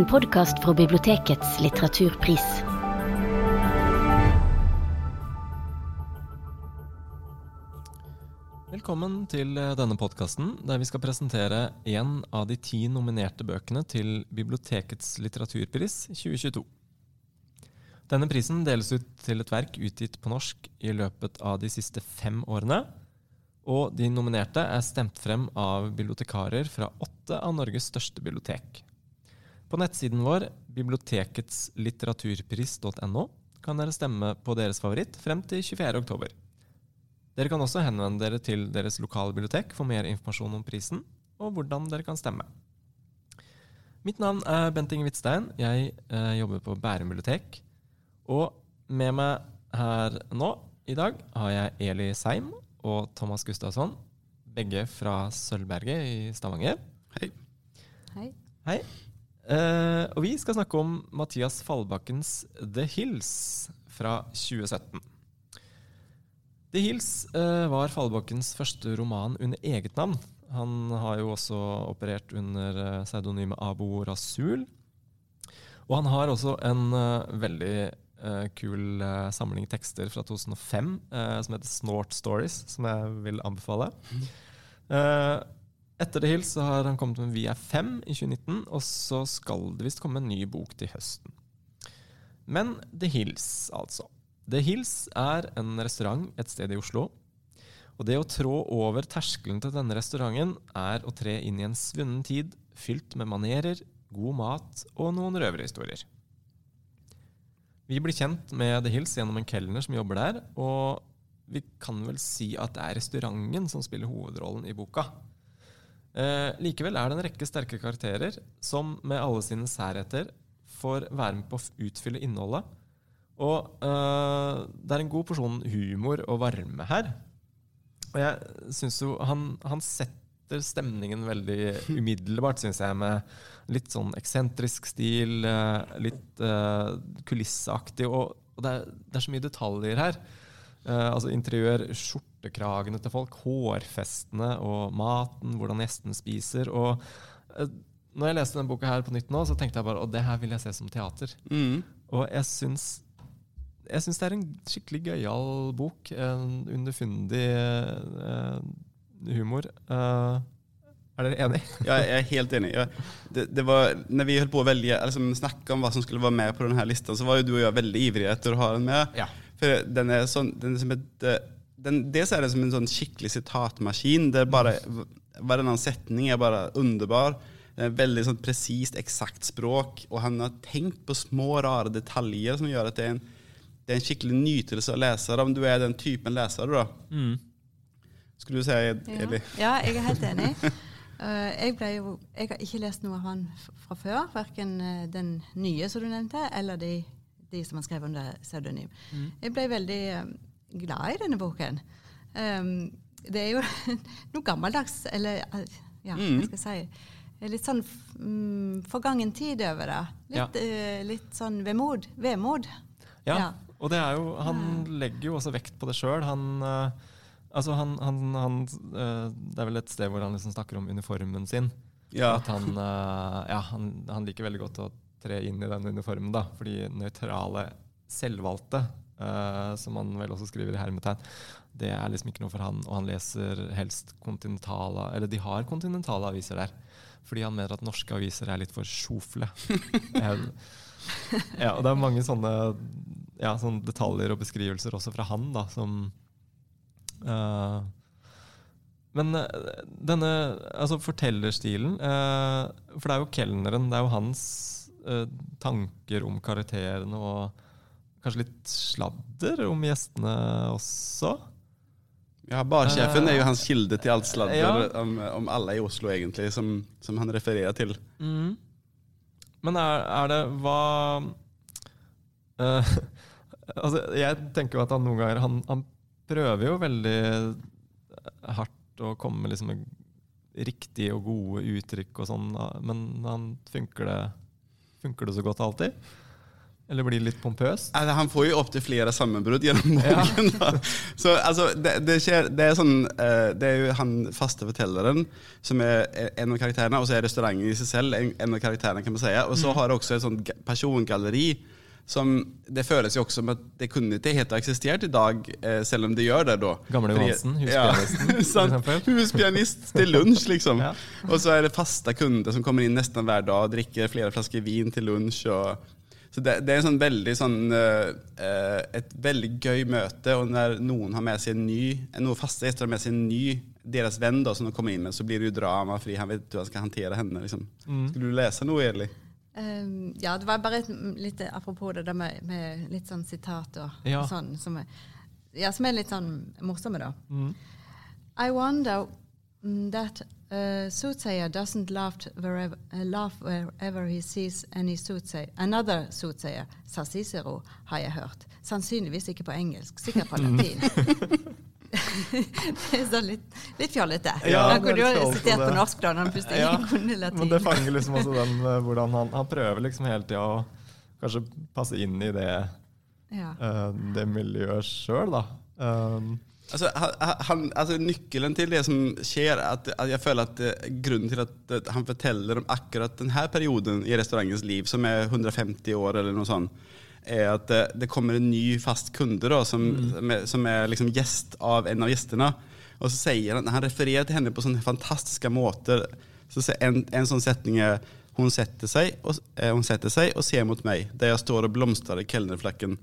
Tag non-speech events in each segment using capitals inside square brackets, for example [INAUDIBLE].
En podkast fra bibliotekets litteraturpris. Velkommen til eh, denne podkasten, der vi skal presentere én av de ti nominerte bøkene til Bibliotekets litteraturpris 2022. Denne prisen deles ut til et verk utgitt på norsk i løpet av de siste fem årene. Og de nominerte er stemt frem av bibliotekarer fra åtte av Norges største bibliotek. På nettsiden vår, biblioteketslitteraturpris.no, kan dere stemme på deres favoritt frem til 24. oktober. Dere kan også henvende dere til deres lokale bibliotek for mer informasjon om prisen og hvordan dere kan stemme. Mitt navn er Bent Inge Hvitstein. Jeg eh, jobber på Bærum bibliotek. Og med meg her nå i dag har jeg Eli Seim og Thomas Gustavsson. Begge fra Sølvberget i Stavanger. Hei. Hei. Hei. Eh, og vi skal snakke om Mathias Fallbakkens The Hills fra 2017. The Hills uh, var Fallbakkens første roman under eget navn. Han har jo også operert under eh, pseudonymet Abu Rasul. Og han har også en uh, veldig kul samling tekster fra 2005 eh, som heter Snort Stories, som jeg vil anbefale. Eh, etter The Hills har han kommet med Vi er fem i 2019, og så skal det visst komme en ny bok til høsten. Men The Hills, altså. The Hills er en restaurant et sted i Oslo. Og det å trå over terskelen til denne restauranten er å tre inn i en svunnen tid fylt med manerer, god mat og noen røverhistorier. Vi blir kjent med The Hills gjennom en kelner som jobber der, og vi kan vel si at det er restauranten som spiller hovedrollen i boka. Eh, likevel er det en rekke sterke karakterer som med alle sine særheter får være med på å utfylle innholdet. Og eh, det er en god porsjon humor og varme her. Og jeg syns jo han, han setter stemningen veldig umiddelbart, syns jeg, med litt sånn eksentrisk stil, eh, litt eh, kulisseaktig. Og, og det, er, det er så mye detaljer her. Eh, altså interiør, skjortekragene til folk, hårfestene og maten, hvordan gjestene spiser. Og eh, når jeg leste denne boka her på nytt nå, så tenkte jeg bare at det her vil jeg se som teater. Mm. Og jeg syns, jeg syns det er en skikkelig gøyal bok. En underfundig uh, humor. Uh, er dere enig? [LAUGHS] jeg er helt enig. Ja. det, det var, når vi holdt på å velge, liksom snacka om hva som skulle være med på denne lista, så var jo du og jeg veldig ivrige etter å ha den med. Ja. For den er, sånn, den er som et eh, den, dels er det som en sånn skikkelig sitatmaskin. Det er bare, Hver varannan setning er bare underbar. Det er veldig sånn presist, eksakt språk Og han har tenkt på små rare detaljer som gjør at det er en, det er en skikkelig nytelse å lese det, om du er den typen leser, da. Mm. Skulle du si, Eli? ja, jeg er helt enig. [LAUGHS] Eh, jeg, ble jo, jeg har ikke lest noe av han fra før, verken eh, den nye som du nevnte, eller de, de som han skrev under pseudonym. Jeg ble veldig eh, glad i denne boken. Um, det er jo [LAUGHS] noe gammeldags, eller ja, hva skal jeg si Litt sånn mm, forgangen tid over det. Litt, eh, litt sånn vemod. Vemod. Ja, Ja. og det er jo, han legger jo også vekt på det sjøl. Han, uh, altså han, han, han eh, Det er vel et sted hvor han liksom snakker om uniformen sin. Ja. At han, ja, han, han liker veldig godt å tre inn i den uniformen, da. Fordi nøytrale, selvvalgte, eh, som han vel også skriver i hermetegn, det er liksom ikke noe for han. Og han leser helst kontinentale Eller de har kontinentale aviser der. Fordi han mener at norske aviser er litt for sjofle. [LAUGHS] Ja, og det er mange sånne, ja, sånne detaljer og beskrivelser også fra han, da, som uh, Men eh, denne altså fortellerstilen eh, For det er jo kelneren, det er jo hans eh, tanker om karakterene og kanskje litt sladder om gjestene også. Ja, Barsjefen er jo hans kilde til alt sladder Ja. om, om alle i Oslo, egentlig, som, som han refererer til. Mm. Men er, er det hva uh, [LAUGHS] Altså, jeg tenker jo at han noen ganger Han, han prøver jo veldig hardt å komme med liksom riktige og gode uttrykk og sånn, men han funker det, funker det så godt alltid? Eller blir litt pompøs? Altså, han får jo opptil flere sammenbrudd gjennom boken. Ja. Så altså, det, det, skjer, det, er sånn, eh, det er jo han faste fortelleren som er en av karakterene, og så er restauranten i seg selv en, en av karakterene. kan man si. Og så har det også et sånt persongalleri som Det føles jo også som at det kunne ikke helt ha eksistert i dag, eh, selv om det gjør det. da. Gamle Johansen, huspianisten, Ja, [LAUGHS] sant. Huspianist til lunsj, liksom. Ja. Og så er det faste kunder som kommer inn nesten hver dag og drikker flere flasker vin til lunsj. og så det, det er sånn veldig sånn eh, eh, et veldig gøy møte, og når noen har med seg en ny noen faste gjester har med seg en ny deres venn da, som de kommer inn med, så blir det jo drama fordi han vet hvordan han skal håndtere henne. liksom. Mm. Skulle du lese noe, Eli? Um, ja, det var bare et, litt apropos det der med, med litt sånn sitat og, Ja. og sånn, som er, ja, som er litt sånn morsomme, da. Mm. I wonder mm, that uh, soothsayer doesn't laugh wherever, uh, laugh wherever he sees any soothsayer. Another soothsayer, sa Cicero, har jeg hørt. Sannsynligvis ikke på engelsk, sikkert på latin. [LAUGHS] det er sånn litt, litt fjollete. Ja, Han kunne jo er sitert på norsk da, når han plutselig Ja, ikke kunne latin. Men det fanger liksom også den uh, hvordan han, han prøver liksom hele tida å kanskje passe inn i det, ja. eh, det miljøet sjøl, da. Um, Altså, han, altså Nøkkelen til det som skjer, at, at jeg føler at eh, grunnen til at eh, han forteller om akkurat denne perioden i restaurantens liv, som er 150 år eller noe sånt, er at eh, det kommer en ny fast kunde da, som, som er, som er liksom gjest av en av gjestene. Og så sier han, han refererer til henne på sånne fantastiske måter. Så en, en sånn setning er hun setter, seg og, eh, hun setter seg og ser mot meg, der jeg står og blomstrer i kelnerflakken.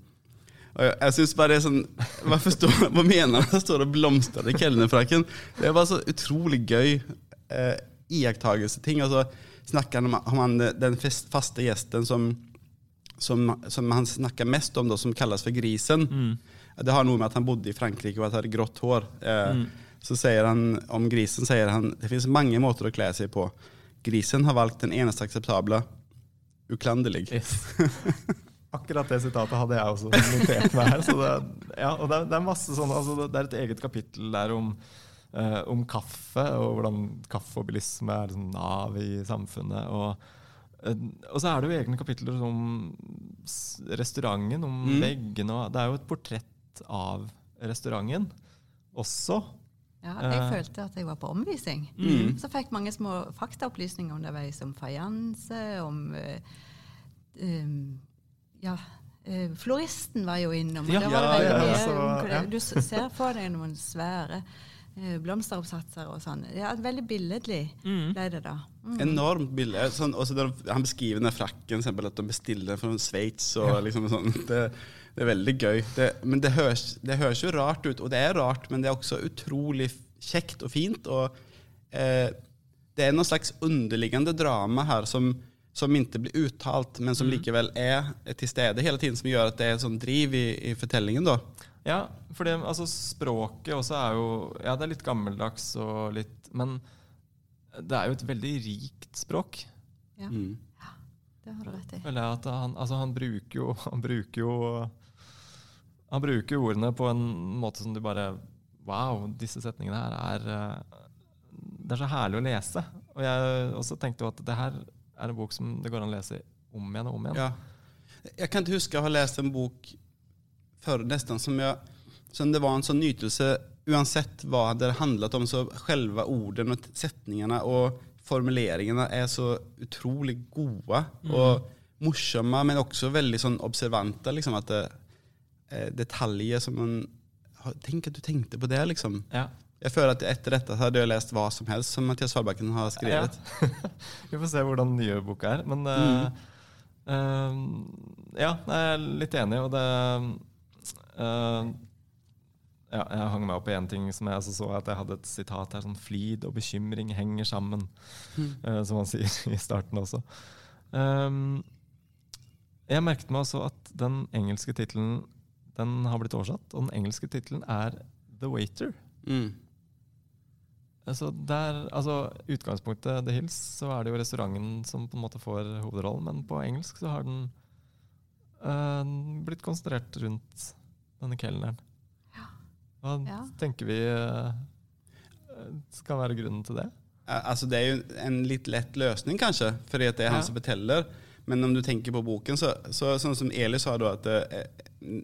Jeg, jeg synes bare det er sånn Hva, forstår, [LAUGHS] Hva mener han? Står og blomstrer i kelnerfrakken. Det er bare så utrolig gøy eh, iakttagelseting. Og så snakker han om, om han, den fest- faste gjesten som, som, som han snakker mest om, da, som kalles for Grisen. Det har noe med at han bodde i Frankrike og at han hadde grått hår. Eh, Så sier han om grisen sier han, det finnes mange måter å kle seg på. Grisen har valgt den eneste akseptable. Uklanderlig. yes. [LAUGHS] Akkurat det sitatet hadde jeg også notert meg her. Så det, ja, og det, er, det er masse sånn, altså det, det er et eget kapittel der om, eh, om kaffe, og hvordan kaffe og bilisme er liksom nav i samfunnet. Og, eh, og så er det jo egne kapitler om restauranten, om Mm. veggene. Det er jo et portrett av restauranten også. Ja, jeg Eh. følte at jeg var på omvisning. Mm. Så fikk mange små faktaopplysninger underveis om fajanse, om eh, um, Ja, eh, floristen var jo innom. Ja, var det ja, ja, så, ja. Du ser for deg noen svære eh, blomsteroppsatser og sånn. Ja, veldig billedlig ble det da. Mm. Enormt billig. Sånn, også der han beskriver den frakken, eksempel, at de bestiller den fra Sveits. og liksom sånn. Det, det er veldig gøy. Det, men det høres, det høres jo rart ut, og det er rart, men det er også utrolig kjekt og fint. og eh, Det er noe slags underliggende drama her som, som ikke blir uttalt, men som likevel er til stede hele tiden, som gjør at det er en sånn driv i, i fortellingen. da. Ja, for det, altså språket også er jo Ja, det er litt gammeldags og litt Men det er jo et veldig rikt språk. Ja, Mm. det har du rett i. Føler jeg at han, altså han bruker jo Han bruker jo Han bruker ordene på en måte som du bare Wow, disse setningene her er eh, Det er så herlig å lese. Og jeg også tenkte jo at det her er en bok som det går an å lese om igjen og om igjen. Ja. Jeg kan ikke huske å ha lest en bok før nesten som, jeg, som det var en sånn nytelse uansett hva det handlet om, så selve ordene og setningene og formuleringene er så utrolig gode og morsomme, men også veldig sånn observante. Liksom, at det er detaljer som man Tenk at du tenkte på det, liksom. Ja. Jeg føler at etter dette hadde jeg lest hva som helst som Mathias Fallbakken har skrevet. [LAUGHS] Vi får se hvordan den nye boka er. Men eh, uh, ja, jeg er litt enig, og det uh, ja, Jeg hang meg opp i én ting som jeg så at jeg hadde et sitat her. sånn Flid og bekymring henger sammen, eh, som han [LAUGHS] sier i starten også. Um, jeg merket meg også at den engelske tittelen den har blitt oversatt, og den engelske tittelen er The Waiter. Mm. Altså, der, altså utgangspunktet The Hills, så er det jo restauranten som på en måte får hovedrollen, men på engelsk så har den eh, blitt konsentrert rundt denne kelneren. Hva Ja. tenker vi eh, skal være grunnen til det? Eh, Altså det er jo en litt lett løsning kanskje, fordi at det er han Ja. som forteller. Men om du tenker på boken, så, så sånn som Eli sa da, at det,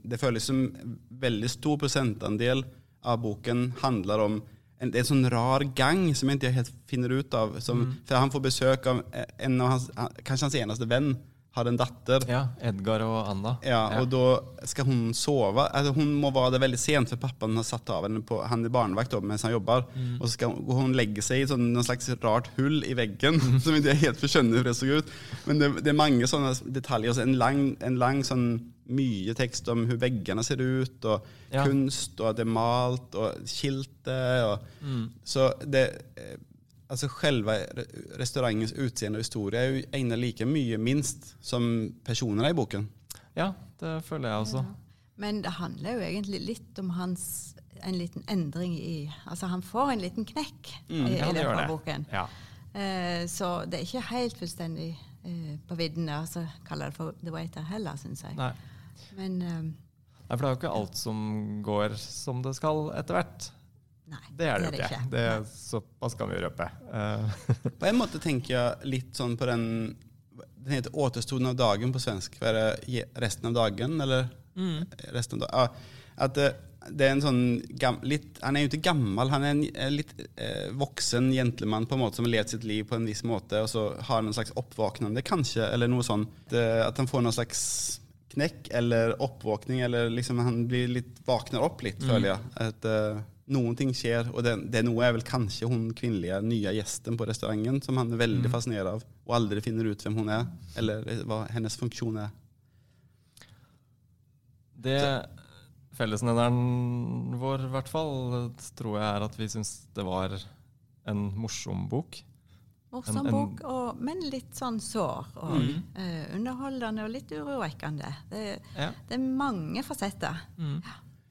det føles som veldig stor prosentandel av boken handler om en, det er en sånn rar gang som jeg ikke helt finner ut av. Som, For han får besøk av en av hans, kanskje hans eneste venn har en datter. Ja, Edgar og Anna. Ja, og da skal hun sove. Altså, hun må være der veldig sent, for pappaen har satt av henne på Han er barnevakt mens han jobber. Og så skal hun, hun legge seg i sånn, noen slags rart hull i veggen, [LAUGHS] som ikke helt skjønner hvordan det så ut. Men det, det er mange sånne detaljer. En lang, en lang sånn mye tekst om hvordan veggene ser ut, og Ja. kunst, og at det er malt, og skiltet. Og, Så det eh, Altså Selve restaurantens utseende og historie er jo egnet like mye, minst, som personene i boken. Ja, det føler jeg også. Men det handler jo egentlig litt om hans en liten endring i Altså han får en liten knekk i, i Ja, i løpet av boken. Ja. Eh, så det er ikke helt fullstendig eh, på viddene. Altså kaller det for The Waiter heller, syns jeg. Nei. Men um, Nei, for det er jo ikke alt som går som det skal etter hvert. nei. Det er det jo ikke. Det, er såpass kan vi røpe. Uh. [LAUGHS] På en måte tenker jeg litt sånn på den Den heter 'Återstoden av dagen' på svensk. Det? Resten av dagen, eller? Resten av dagen. ja, at det, det er en sånn gam, litt, Han er jo ikke gammel, han er en eh, litt eh, voksen gentleman på en måte som har levd sitt liv på en viss måte, og så har han en slags oppvåknende, kanskje, eller noe sånt. At han får noen slags knekk eller oppvåkning, eller liksom han blir litt, våkner opp litt, føler jeg. At uh, noen ting skjer, og det, det noe er vel kanskje hun kvinnelige nye gjesten på restauranten som han er veldig fascinert av, og aldri finner ut hvem hun er, eller hva hennes funksjon er. det fellesnevneren vår, i hvert fall, tror jeg er at vi syns det var en morsom bok. Morsom En- en- bok, og, men litt sånn sår. Og eh, underholdende og litt urovekkende. Det, Ja. det er mange fasetter.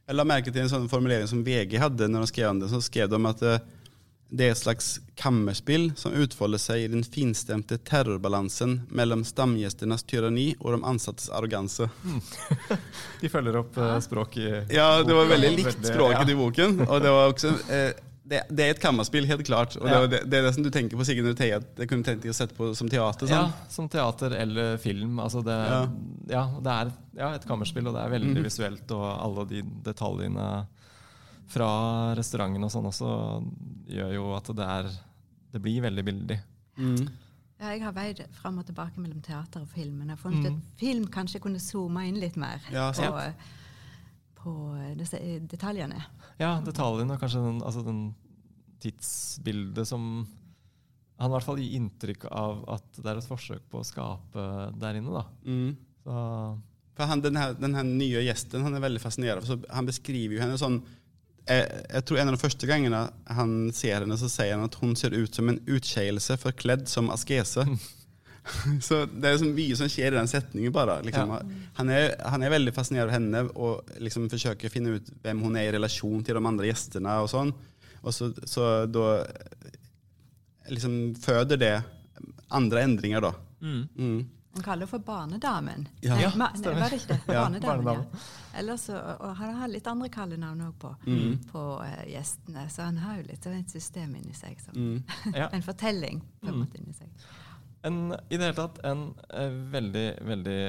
Jeg la merke til en sånn formulering som VG hadde når de skrev om det. Så skrev de at eh, det er et slags kammerspill som utfolder seg i den finstemte terrorbalansen mellom stamgjestenes tyranni og de ansattes arroganse. [LAUGHS] De følger opp språket språk i Ja, det var veldig likt språket ja. i boken. Og det var også eh, det, det er et kammerspill, helt klart. Og det, Ja. det, det er det som du tenker på når du at det kunne tenkt deg å sette på som teater. Sånn. Ja, som teater eller film. Altså det, ja. Ja. det er ja, et kammerspill, og det er veldig visuelt. Og alle de detaljene fra restauranten og sånn også gjør jo at det er Det blir veldig bildig. Mm. Ja, jeg har veid fram og tilbake mellom teater og film. Men jeg har funnet Mm. at film kanskje kunne zoome inn litt mer Ja, sant. På disse detaljene. Ja, detaljene og kanskje den, altså den tidsbildet som Han i hvert fall gir inntrykk av at det er et forsøk på å skape der inne. da. Mm. Så, For han, den, her, den her nye gjesten han er veldig fascinerende. Så han beskriver jo henne sånn jeg, jeg tror En av de første gangene han ser henne, så sier han at hun ser ut som en utskeielse forkledd som askese. [LAUGHS] [LAUGHS] så Det er så mye som skjer i den setningen. bare. Liksom. Han, er, han er veldig fascinert av henne og liksom forsøker å finne ut hvem hun er i relasjon til de andre gjestene. Og sånn. Og så, så da liksom føder det andre endringer, da. mm. Mm. Han kaller henne for Barnedamen. Ja. Nei, Ja, ma- nei, var det ikke det? Ja, Barnedamen, Barnedamen. ja. Ellers og han har litt andre kallenavn òg på, Mm. på uh, gjestene, så han har jo litt av et system inni seg. Som, Mm. Ja. [LAUGHS] En fortelling på en Mm. måte inni seg. En, I det hele tatt en eh, veldig, veldig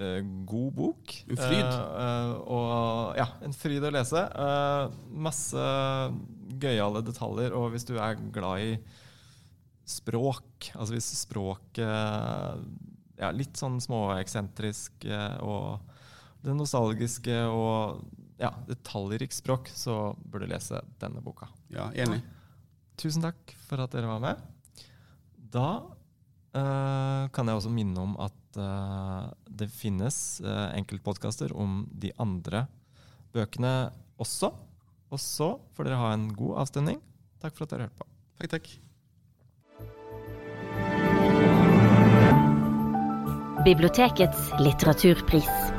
eh, god bok. En fryd. Eh, eh, og ja, en fryd å lese. Eh, masse gøyale detaljer, og hvis du er glad i språk, altså hvis språket ja, litt sånn småeksentrisk eh, og det nostalgiske og ja, detaljrikt språk, så bør du lese denne boka. Ja, enig. Tusen takk for at dere var med. Da eh, kan jeg også minne om at uh, det finnes uh, enkeltpodkaster om de andre bøkene også. Og så får dere ha en god avstemning. Takk for at dere hørte på. Takk, takk. Bibliotekets litteraturpris.